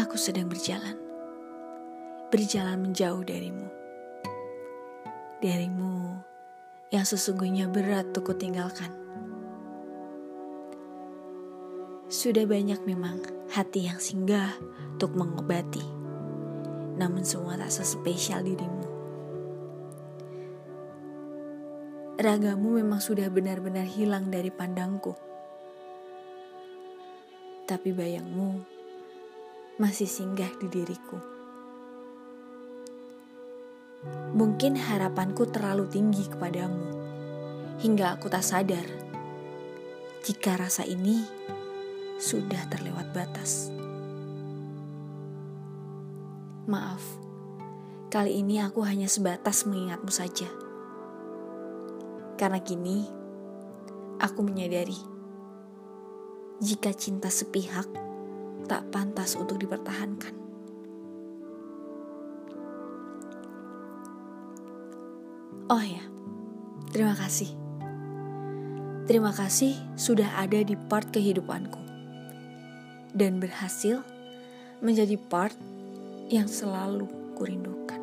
aku sedang berjalan. Berjalan menjauh darimu. Darimu yang sesungguhnya berat untuk tinggalkan. Sudah banyak memang hati yang singgah untuk mengobati. Namun semua tak sespesial dirimu. Ragamu memang sudah benar-benar hilang dari pandangku. Tapi bayangmu masih singgah di diriku. Mungkin harapanku terlalu tinggi kepadamu, hingga aku tak sadar jika rasa ini sudah terlewat batas. Maaf, kali ini aku hanya sebatas mengingatmu saja. Karena kini aku menyadari jika cinta sepihak tak pantas untuk dipertahankan. Oh ya, terima kasih. Terima kasih sudah ada di part kehidupanku dan berhasil menjadi part yang selalu kurindukan.